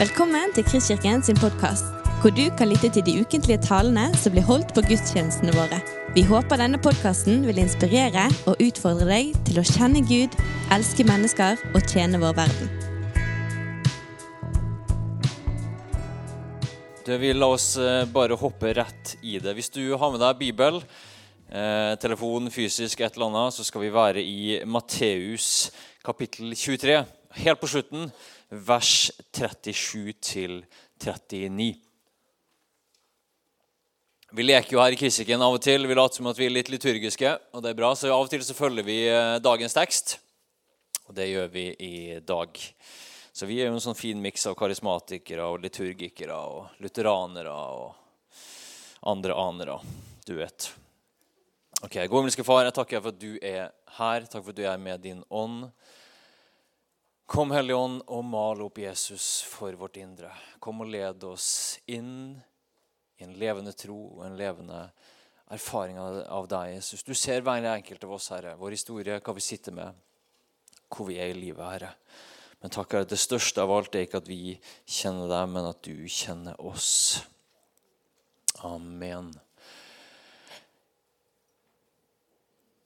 Velkommen til Kristkirken sin podkast, hvor du kan lytte til de ukentlige talene som blir holdt på gudstjenestene våre. Vi håper denne podkasten vil inspirere og utfordre deg til å kjenne Gud, elske mennesker og tjene vår verden. Du, vi La oss eh, bare hoppe rett i det. Hvis du har med deg Bibel, eh, telefon, fysisk, et eller annet, så skal vi være i Matteus kapittel 23. Helt på slutten vers 37 39. Vi leker jo her i Kristikken av og til. Vi later som at vi er litt liturgiske, og det er bra. Så av og til så følger vi eh, dagens tekst, og det gjør vi i dag. Så vi er jo en sånn fin miks av karismatikere og liturgikere og lutheranere og andre anere. Du vet. Ok, God himmelske Far, jeg takker for at du er her. Takk for at du er med din ånd. Kom, Hellige Ånd, og mal opp Jesus for vårt indre. Kom og led oss inn i en levende tro og en levende erfaring av deg, Jesus. Du ser hver enkelt av oss, Herre, vår historie, hva vi sitter med, hvor vi er i livet, Herre. Men takk, Herre, det største av alt er ikke at vi kjenner deg, men at du kjenner oss. Amen.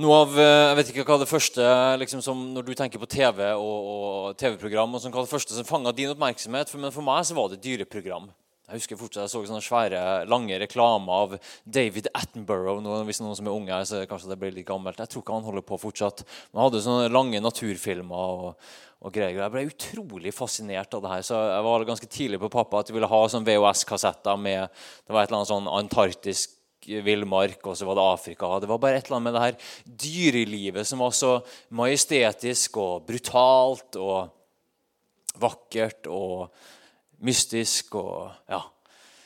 Noe av, eh, jeg vet ikke hva det første, liksom som Når du tenker på TV og, og TV-program, og sånn, hva det første som fanga din oppmerksomhet for, Men for meg så var det dyreprogram. Jeg husker fortsatt jeg så sånne svære, lange reklamer av David Attenborough. Noen, hvis noen som er unge, så kanskje det blir litt gammelt. Jeg tror ikke han holder på fortsatt. Men han hadde sånne lange naturfilmer og, og greier. Jeg ble utrolig fascinert av det her. Så jeg var ganske tidlig på pappa at jeg ville ha sånn VHS-kassetter med Det var et eller annet sånn antarktisk villmark, og så var det Afrika. Det var bare et eller annet med det her dyrelivet som var så majestetisk og brutalt og vakkert og mystisk og ja.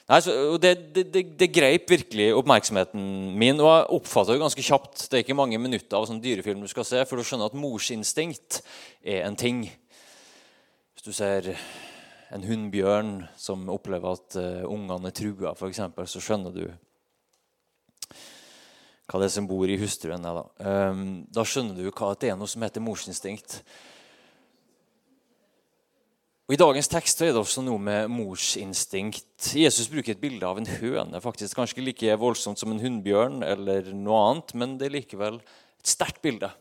Nei, så, det, det, det, det, greip virkelig oppmerksomheten min. Og jeg oppfatta ganske kjapt Det er ikke mange minutter av sånn dyrefilm du skal se, for du skjønner at morsinstinkt er en ting. Hvis du ser en hunnbjørn som opplever at uh, ungene er trua, f.eks., så skjønner du hva det er som bor i hustruen. Da. Um, da skjønner du hva det er noe som heter morsinstinkt. Og I dagens tekst er det også noe med morsinstinkt. Jesus bruker et bilde av en høne. faktisk Kanskje like voldsomt som en hunnbjørn, eller noe annet, men det er likevel et sterkt bilde.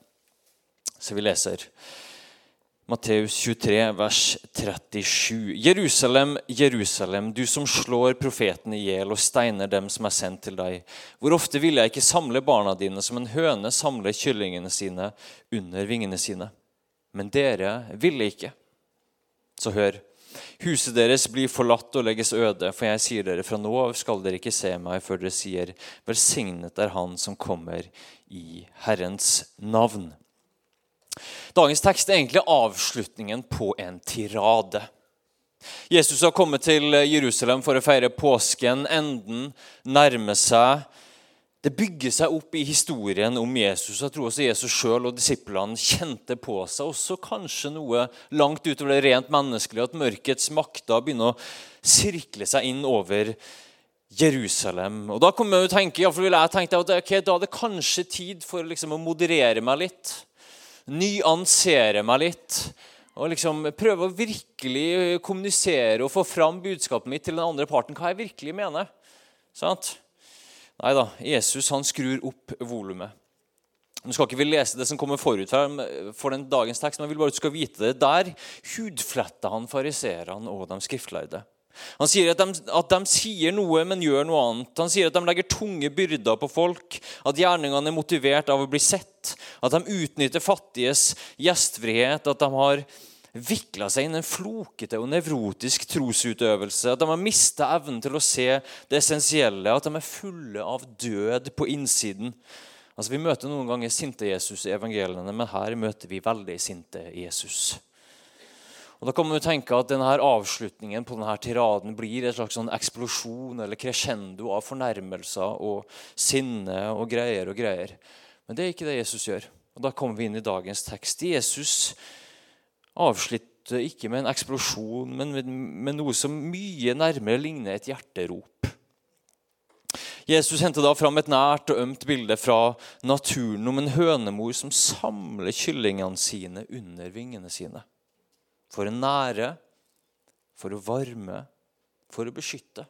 Så vi leser Matteus 23, vers 37. Jerusalem, Jerusalem, du som slår profetene i hjel og steiner dem som er sendt til deg. Hvor ofte ville jeg ikke samle barna dine som en høne samler kyllingene sine under vingene sine? Men dere ville ikke. Så hør. Huset deres blir forlatt og legges øde, for jeg sier dere, fra nå av skal dere ikke se meg før dere sier, velsignet er Han som kommer i Herrens navn. Dagens tekst er egentlig avslutningen på en tirade. Jesus har kommet til Jerusalem for å feire påsken. Enden nærmer seg. Det bygger seg opp i historien om Jesus. Jeg tror også Jesus sjøl og disiplene kjente på seg også kanskje noe langt utover det rent menneskelige, at mørkets makter begynner å sirkle seg inn over Jerusalem. Og Da kommer jeg å tenke, i vil jeg tenkt at okay, da er det kanskje tid for liksom å moderere meg litt nyansere meg litt. Og liksom prøve å virkelig kommunisere og få fram budskapet mitt til den andre parten. Hva jeg virkelig mener. Sant? Nei da, Jesus han skrur opp volumet. Nå skal ikke vi lese det som kommer forut for den dagens tekst, men jeg vil bare at du skal vite det. Der hudfletter han fariseerne og de skriftlærde. Han sier at de, at de, sier noe, men gjør noe annet. Han sier at de legger tunge byrder på folk, at gjerningene er motivert av å bli sett, at de utnytter fattiges gjestfrihet, at de har vikla seg inn en flokete og nevrotisk trosutøvelse, at de har mista evnen til å se det essensielle, at de er fulle av død på innsiden. Altså, Vi møter noen ganger sinte Jesus i evangeliene, men her møter vi veldig sinte Jesus. Og Da kan man jo tenke at denne avslutningen på denne tiraden blir en slags sånn eksplosjon eller crescendo av fornærmelser og sinne og greier og greier. Men det er ikke det Jesus gjør. Og Da kommer vi inn i dagens tekst. Jesus avslutter ikke med en eksplosjon, men med noe som mye nærmere ligner et hjerterop. Jesus henter da fram et nært og ømt bilde fra naturen om en hønemor som samler kyllingene sine under vingene sine for å nære, for å varme, for å beskytte.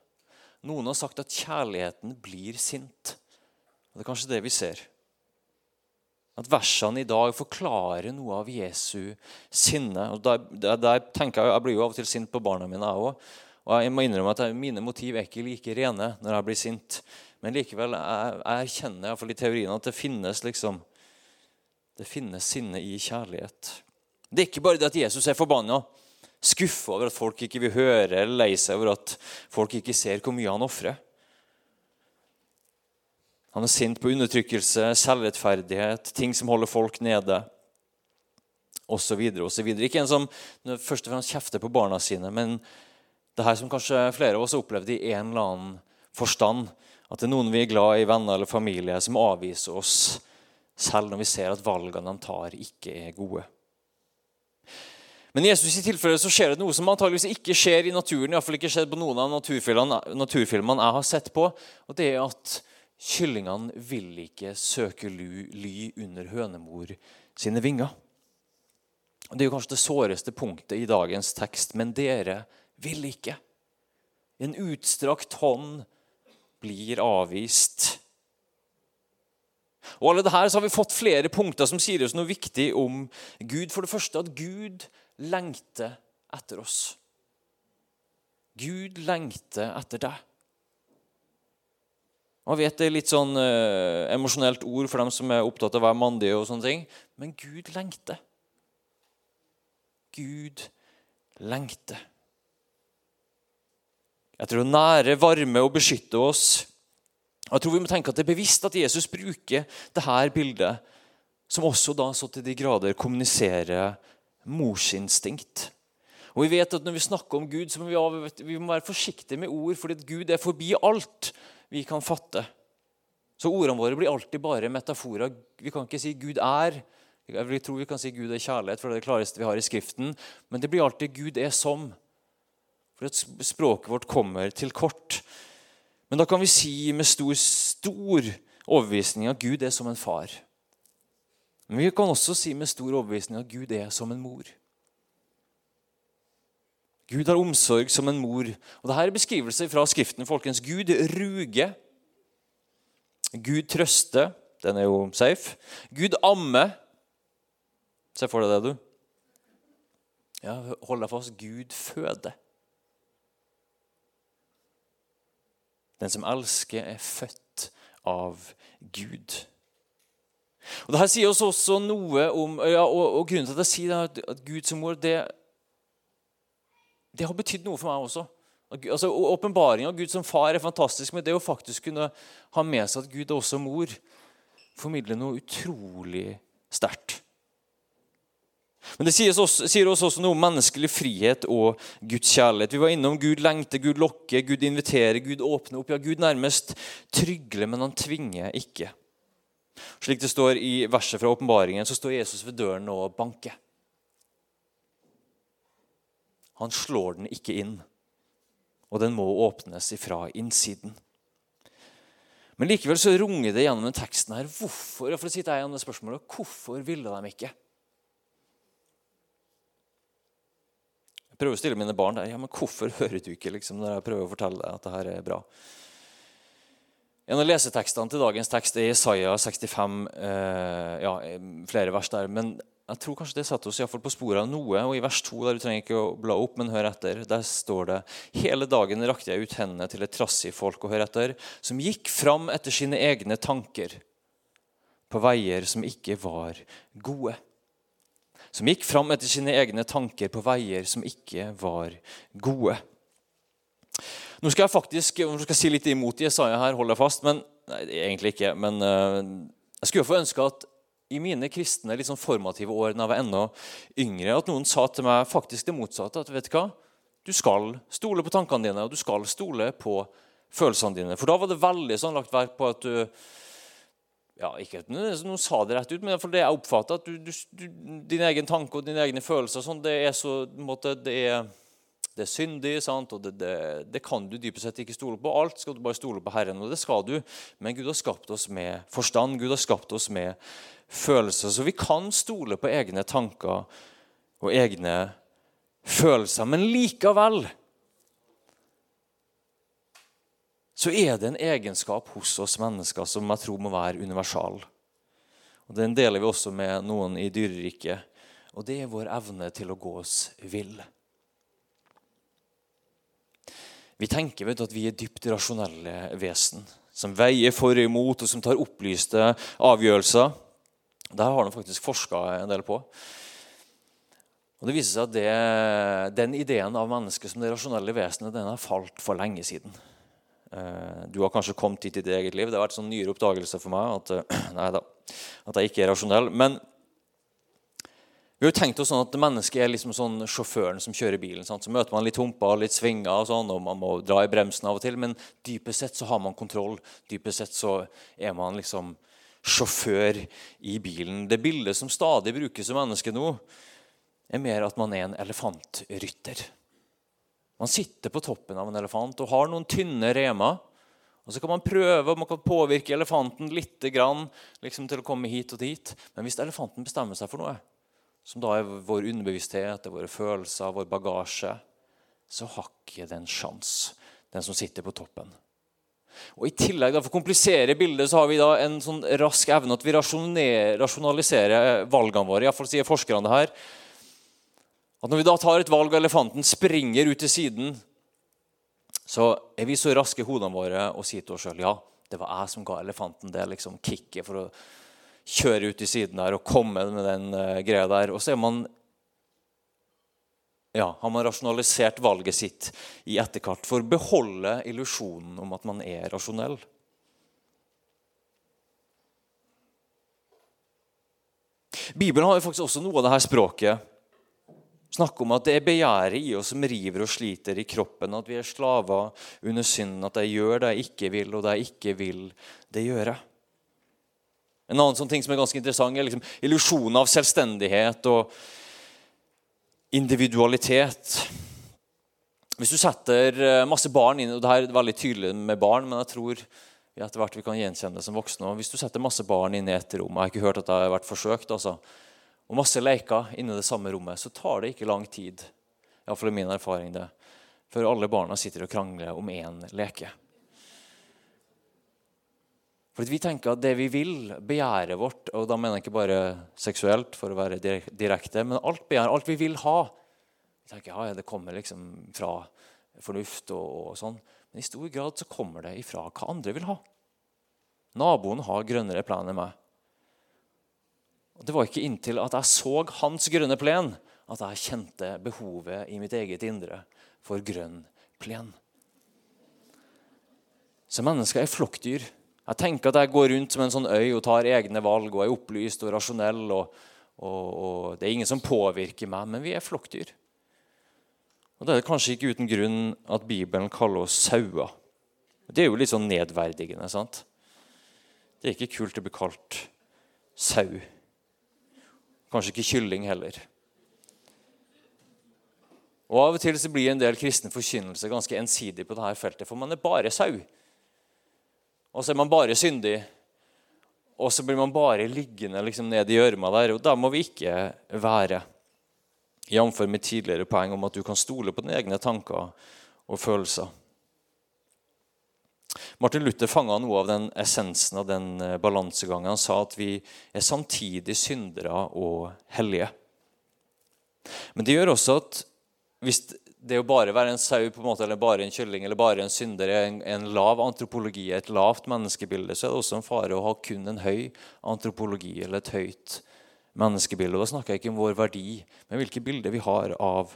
Noen har sagt at kjærligheten blir sint. Og Det er kanskje det vi ser. At versene i dag forklarer noe av Jesu sinne. Og der, der, der tenker Jeg jeg blir jo av og til sint på barna mine, jeg òg. Og jeg må innrømme at Mine motiv er ikke like rene når jeg blir sint. Men likevel jeg, jeg erkjenner jeg, i teorien at det finnes liksom, det finnes sinne i kjærlighet. Det er ikke bare det at Jesus er forbanna, skuffa over at folk ikke vil høre, eller lei seg over at folk ikke ser hvor mye han ofrer. Han er sint på undertrykkelse, selvrettferdighet, ting som holder folk nede osv. Ikke en som først og fremst kjefter på barna sine, men det her som kanskje flere av oss har opplevd i en eller annen forstand. At det er noen vi er glad i, venner eller familie, som avviser oss selv når vi ser at valgene de tar, ikke er gode. Men i Jesus' i tilfelle så skjer det noe som antageligvis ikke skjer i naturen. I fall ikke skjedd på noen av naturfilmene jeg har sett på. og det er at Kyllingene vil ikke søke ly under hønemor sine vinger. Det er jo kanskje det såreste punktet i dagens tekst. Men dere vil ikke. En utstrakt hånd blir avvist. Og alle det her så har vi fått flere punkter som sier oss noe viktig om Gud. For det første at Gud lengter etter oss. Gud lengter etter deg. Man vet det er litt sånn eh, emosjonelt ord for dem som er opptatt av å være mandige. og sånne ting. Men Gud lengter. Gud lengter. Jeg tror nære, varme og beskytte oss. Jeg tror vi må tenke at Det er bevisst at Jesus bruker dette bildet, som også da så til de grader kommuniserer morsinstinkt. Og vi vet at Når vi snakker om Gud, så må vi, vi må være forsiktige med ord, fordi Gud er forbi alt vi kan fatte. Så ordene våre blir alltid bare metaforer. Vi kan ikke si 'Gud er'. Jeg tror vi kan si 'Gud er kjærlighet', for det er det klareste vi har i Skriften. Men det blir alltid 'Gud er som'. For at språket vårt kommer til kort. Men da kan vi si med stor, stor overbevisning at Gud er som en far. Men vi kan også si med stor overbevisning at Gud er som en mor. Gud har omsorg som en mor. Og Dette er beskrivelser fra Skriften. folkens. Gud ruger. Gud trøster. Den er jo safe. Gud ammer. Se for deg det, du. Ja, Hold deg fast. Gud føder. Den som elsker, er født av Gud. Og Dette sier oss også noe om ja, og, og Grunnen til at jeg sier det, at Gud som mor, det det har betydd noe for meg også. Altså, Åpenbaringa av Gud som far er fantastisk, men det å faktisk kunne ha med seg at Gud er også mor, formidler noe utrolig sterkt. Men det sier sier oss også noe om menneskelig frihet og Guds kjærlighet. Vi var innom Gud lengter, Gud lokker, Gud inviterer, Gud åpner opp. Ja, Gud nærmest trygler, men han tvinger ikke. Slik det står i verset fra åpenbaringen, så står Jesus ved døren og banker. Han slår den ikke inn. Og den må åpnes ifra innsiden. Men likevel så runger det gjennom den teksten her. Hvorfor for å si deg det spørsmålet, hvorfor ville de ikke? Jeg prøver å stille mine barn der. ja, men Hvorfor hører du ikke liksom, når jeg prøver å fortelle deg at det her er bra? En av lesetekstene til dagens tekst er Isaiah 65, eh, ja, flere vers der. Men jeg tror kanskje det setter oss i fall på sporet av noe. og I vers 2 der du trenger ikke å bla opp, men hør etter, der står det Hele dagen rakte jeg ut hendene til et trassig folk og hør etter, som gikk fram etter sine egne tanker på veier som ikke var gode. Som gikk fram etter sine egne tanker på veier som ikke var gode. Nå skal jeg faktisk nå skal jeg si litt imot Jesaja her, hold deg fast. men nei, egentlig ikke, men uh, Jeg skulle få ønske at i mine kristne litt sånn formative år da jeg var enda yngre, at noen sa til meg faktisk det motsatte. at vet du hva? Du skal stole på tankene dine, og du skal stole på følelsene dine. For da var det veldig sånn lagt verk på at du ja, Ikke at noen sa det rett ut, men for det jeg oppfatter at du, du, du, din egen tanke og dine egne følelser sånn, det er så måte, det er, det er syndig, sant? og det, det, det, kan du dypest sett ikke stole på. Alt skal du bare stole på Herren, og det skal du. Men Gud har skapt oss med forstand. Gud har skapt oss med følelser. Så vi kan stole på egne tanker og egne følelser. Men likevel så er det en egenskap hos oss mennesker som jeg tror må være universal. Og Den deler vi også med noen i dyreriket. Og det er vår evne til å gå oss vill. Vi tenker vet du, at vi er dypt rasjonelle vesen som veier for og imot, og som tar opplyste avgjørelser. Der har de faktisk forska en del på. Og Det viser seg at det, den ideen av mennesket som det rasjonelle vesenet den har falt for lenge siden. Eh, du har kanskje kommet hit i ditt eget liv. Det har vært sånn nyere oppdagelse for meg at, eh, nei da, at jeg ikke er rasjonell. Men vi har jo tenkt oss sånn at mennesket er liksom sånn sjåføren som kjører bilen. Sant? Så møter man litt humper litt svinger, og sånn, og man må dra i bremsen av og til. Men dypest sett så har man kontroll. Dypest sett så er man liksom sjåfør i bilen. Det bildet som stadig brukes som menneske nå, er mer at man er en elefantrytter. Man sitter på toppen av en elefant og har noen tynne remer. Og Så kan man prøve man kan påvirke elefanten litt grann, liksom til å komme hit og dit. Men hvis elefanten bestemmer seg for noe, som da er vår underbevissthet, våre følelser, vår bagasje, så har ikke den sjans, den som sitter på toppen. Og I tillegg da, for å komplisere bildet så har vi da en sånn rask evne at vi rasjonaliserer valgene våre. Iallfall sier forskerne her. At når vi da tar et valg og elefanten springer ut til siden, så er vi så raske i hodene våre og sier til oss sjøl ja, det var jeg som ga elefanten det liksom kicket for å kjøre ut i siden der og komme med den uh, greia der. Og så man ja, har man rasjonalisert valget sitt i etterkant for å beholde illusjonen om at man er rasjonell. Bibelen har jo faktisk også noe av dette språket Snakk om at det er begjæret i oss som river og sliter i kroppen. At vi er slaver under synden. At jeg gjør det jeg ikke vil, og det jeg ikke vil, det gjør jeg. En annen sånn ting som er ganske interessant, er liksom illusjonen av selvstendighet og individualitet. Hvis du setter eh, masse barn inn og det her er veldig tydelig med barn, men jeg tror etter hvert vi kan gjenkjenne det som voksne. Hvis du setter masse barn inn i et rom Jeg har ikke hørt at det har vært forsøkt. altså, og masse leker inni det samme rommet, så tar det ikke lang tid iallfall er min erfaring det, før alle barna sitter og krangler om én leke. For Vi tenker at det vi vil, begjæret vårt, og da mener jeg ikke bare seksuelt, for å være direkte, men alt begjær, alt vi vil ha Vi tenker ja, det kommer liksom fra fornuft og, og sånn. Men i stor grad så kommer det ifra hva andre vil ha. Naboen har grønnere plen enn meg. Det var ikke inntil at jeg så hans grønne plen, at jeg kjente behovet i mitt eget indre for grønn plen. Så mennesker er flokkdyr. Jeg tenker at jeg går rundt som en sånn øy og tar egne valg og er opplyst og rasjonell. Og, og, og Det er ingen som påvirker meg, men vi er flokkdyr. Og Det er kanskje ikke uten grunn at Bibelen kaller oss sauer. Det er jo litt sånn nedverdigende. sant? Det er ikke kult å bli kalt sau. Kanskje ikke kylling heller. Og Av og til så blir en del kristen forkynnelse ganske ensidig på dette feltet, for man er bare sau. Og så er man bare syndig. Og så blir man bare liggende liksom ned i gjørma der. Og da må vi ikke være. Jf. mitt tidligere poeng om at du kan stole på dine egne tanker og følelser. Martin Luther fanga noe av den essensen av den eh, balansegangen. Han sa at vi er samtidig syndere og hellige. Men det gjør også at hvis det å bare være en sau på en måte, eller bare en kylling eller bare en synder er en, en lav antropologi, et lavt menneskebilde, så er det også en fare å ha kun en høy antropologi eller et høyt menneskebilde. Og Da snakker jeg ikke om vår verdi, men hvilke bilder vi har av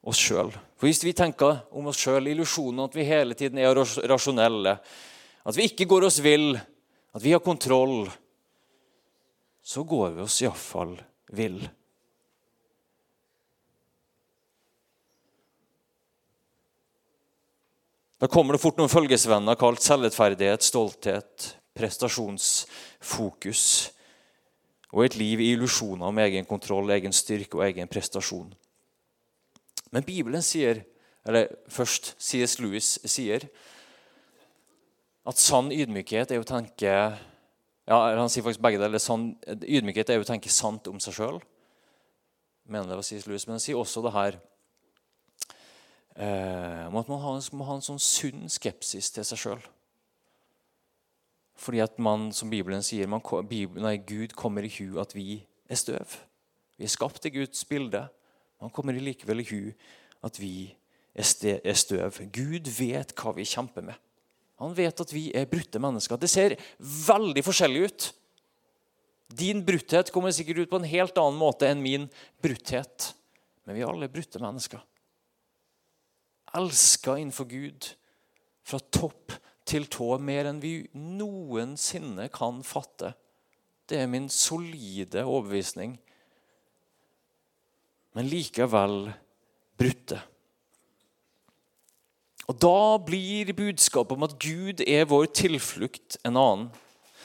oss sjøl. For hvis vi tenker om oss sjøl illusjonen at vi hele tiden er rasjonelle, at vi ikke går oss vill, at vi har kontroll, så går vi oss iallfall vill. Da kommer det fort noen følgesvenner kalt selvrettferdighet, stolthet, prestasjonsfokus og et liv i illusjoner om egen kontroll, egen styrke og egen prestasjon. Men Bibelen sier, eller først C.S. Lewis sier, at sann ydmykhet er å tenke ja, Han sier faktisk begge deler. Sann, ydmykhet er å tenke sant om seg sjøl. Men han sier også det her om at man må ha en sånn sunn skepsis til seg sjøl. Fordi at man, som Bibelen sier, man, nei, Gud kommer i hu at vi er støv. Vi er skapt i Guds bilde. Man kommer likevel i hu at vi er støv. Gud vet hva vi kjemper med. Han vet at vi er brutte mennesker. Det ser veldig forskjellig ut. Din brutthet kommer sikkert ut på en helt annen måte enn min brutthet. Men vi er alle brutte mennesker. Elska innenfor Gud fra topp til tå mer enn vi noensinne kan fatte. Det er min solide overbevisning. Men likevel brutte. Og Da blir budskapet om at Gud er vår tilflukt, en annen.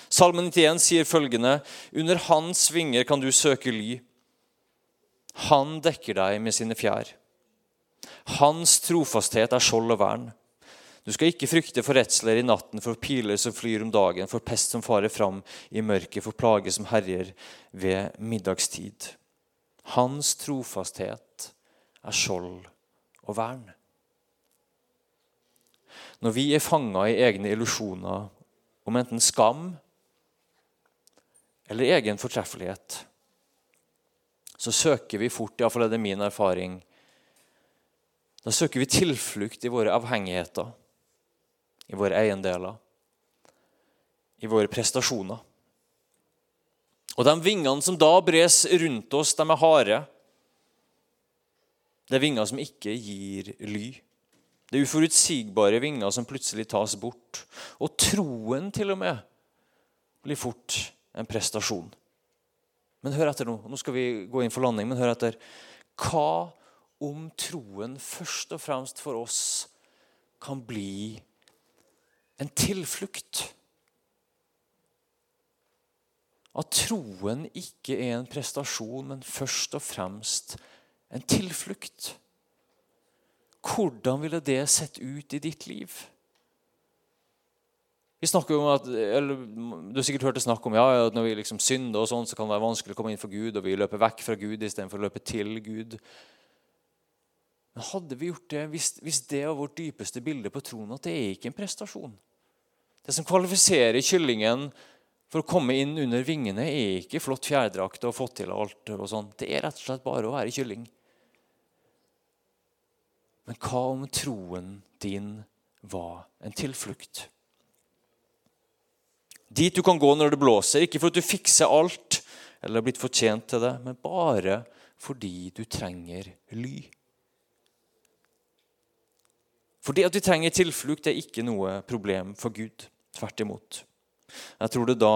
Salmen 91 sier følgende.: Under hans vinger kan du søke ly. Han dekker deg med sine fjær. Hans trofasthet er skjold og vern. Du skal ikke frykte for redsler i natten, for piler som flyr om dagen, for pest som farer fram i mørket, for plage som herjer ved middagstid. Hans trofasthet er skjold og vern. Når vi er fanga i egne illusjoner om enten skam eller egen fortreffelighet, så søker vi fort, iallfall er det min erfaring, da søker vi tilflukt i våre avhengigheter i våre eiendeler, i våre prestasjoner. Og de vingene som da bres rundt oss, de er harde. Det er vinger som ikke gir ly. Det er uforutsigbare vinger som plutselig tas bort. Og troen til og med blir fort en prestasjon. Men hør etter nå. Nå skal vi gå inn for landing, men hør etter. Hva om troen først og fremst for oss kan bli en tilflukt. At troen ikke er en prestasjon, men først og fremst en tilflukt. Hvordan ville det sett ut i ditt liv? Vi snakker om at, eller Du har sikkert hørt det snakk om ja, at når vi liksom synder, og sånn, så kan det være vanskelig å komme inn for Gud, og vi løper vekk fra Gud istedenfor å løpe til Gud. Men hadde vi gjort det hvis, hvis det var vårt dypeste bilde på troen, at det er ikke en prestasjon? Det som kvalifiserer kyllingen for å komme inn under vingene, er ikke flott fjærdrakt og fått til alt. og sånt. Det er rett og slett bare å være kylling. Men hva om troen din var en tilflukt? Dit du kan gå når det blåser, ikke for at du fikser alt eller har blitt fortjent til det, men bare fordi du trenger ly. For det at vi trenger tilflukt, er ikke noe problem for Gud. Tvert imot. Jeg tror det da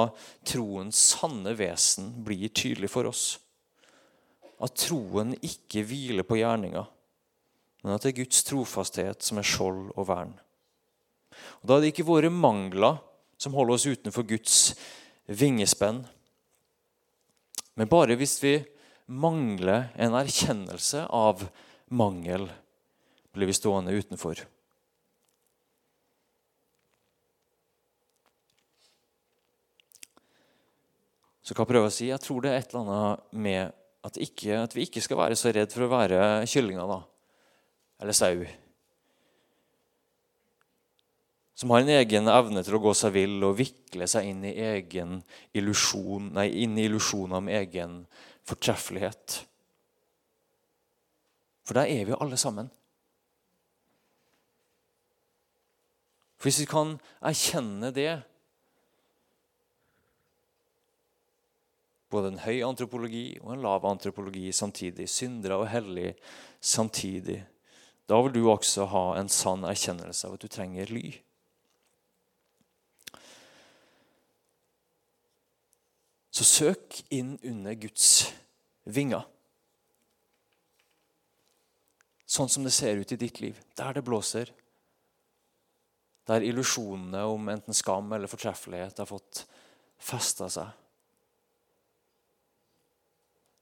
troens sanne vesen blir tydelig for oss. At troen ikke hviler på gjerninga, men at det er Guds trofasthet som er skjold og vern. Og Da er det ikke våre mangler som holder oss utenfor Guds vingespenn. Men bare hvis vi mangler en erkjennelse av mangel, blir vi stående utenfor. Så kan jeg prøve å si? Jeg tror det er et eller annet med at, ikke, at vi ikke skal være så redd for å være kyllinger da. eller sau. Som har en egen evne til å gå seg vill og vikle seg inn i egen illusjon, nei, inn i illusjoner om egen fortreffelighet. For der er vi jo alle sammen. For Hvis vi kan erkjenne det, både en høy antropologi og en lav antropologi samtidig. Syndere og hellige samtidig. Da vil du også ha en sann erkjennelse av at du trenger ly. Så søk inn under Guds vinger. Sånn som det ser ut i ditt liv, der det blåser. Der illusjonene om enten skam eller fortreffelighet har fått festa seg.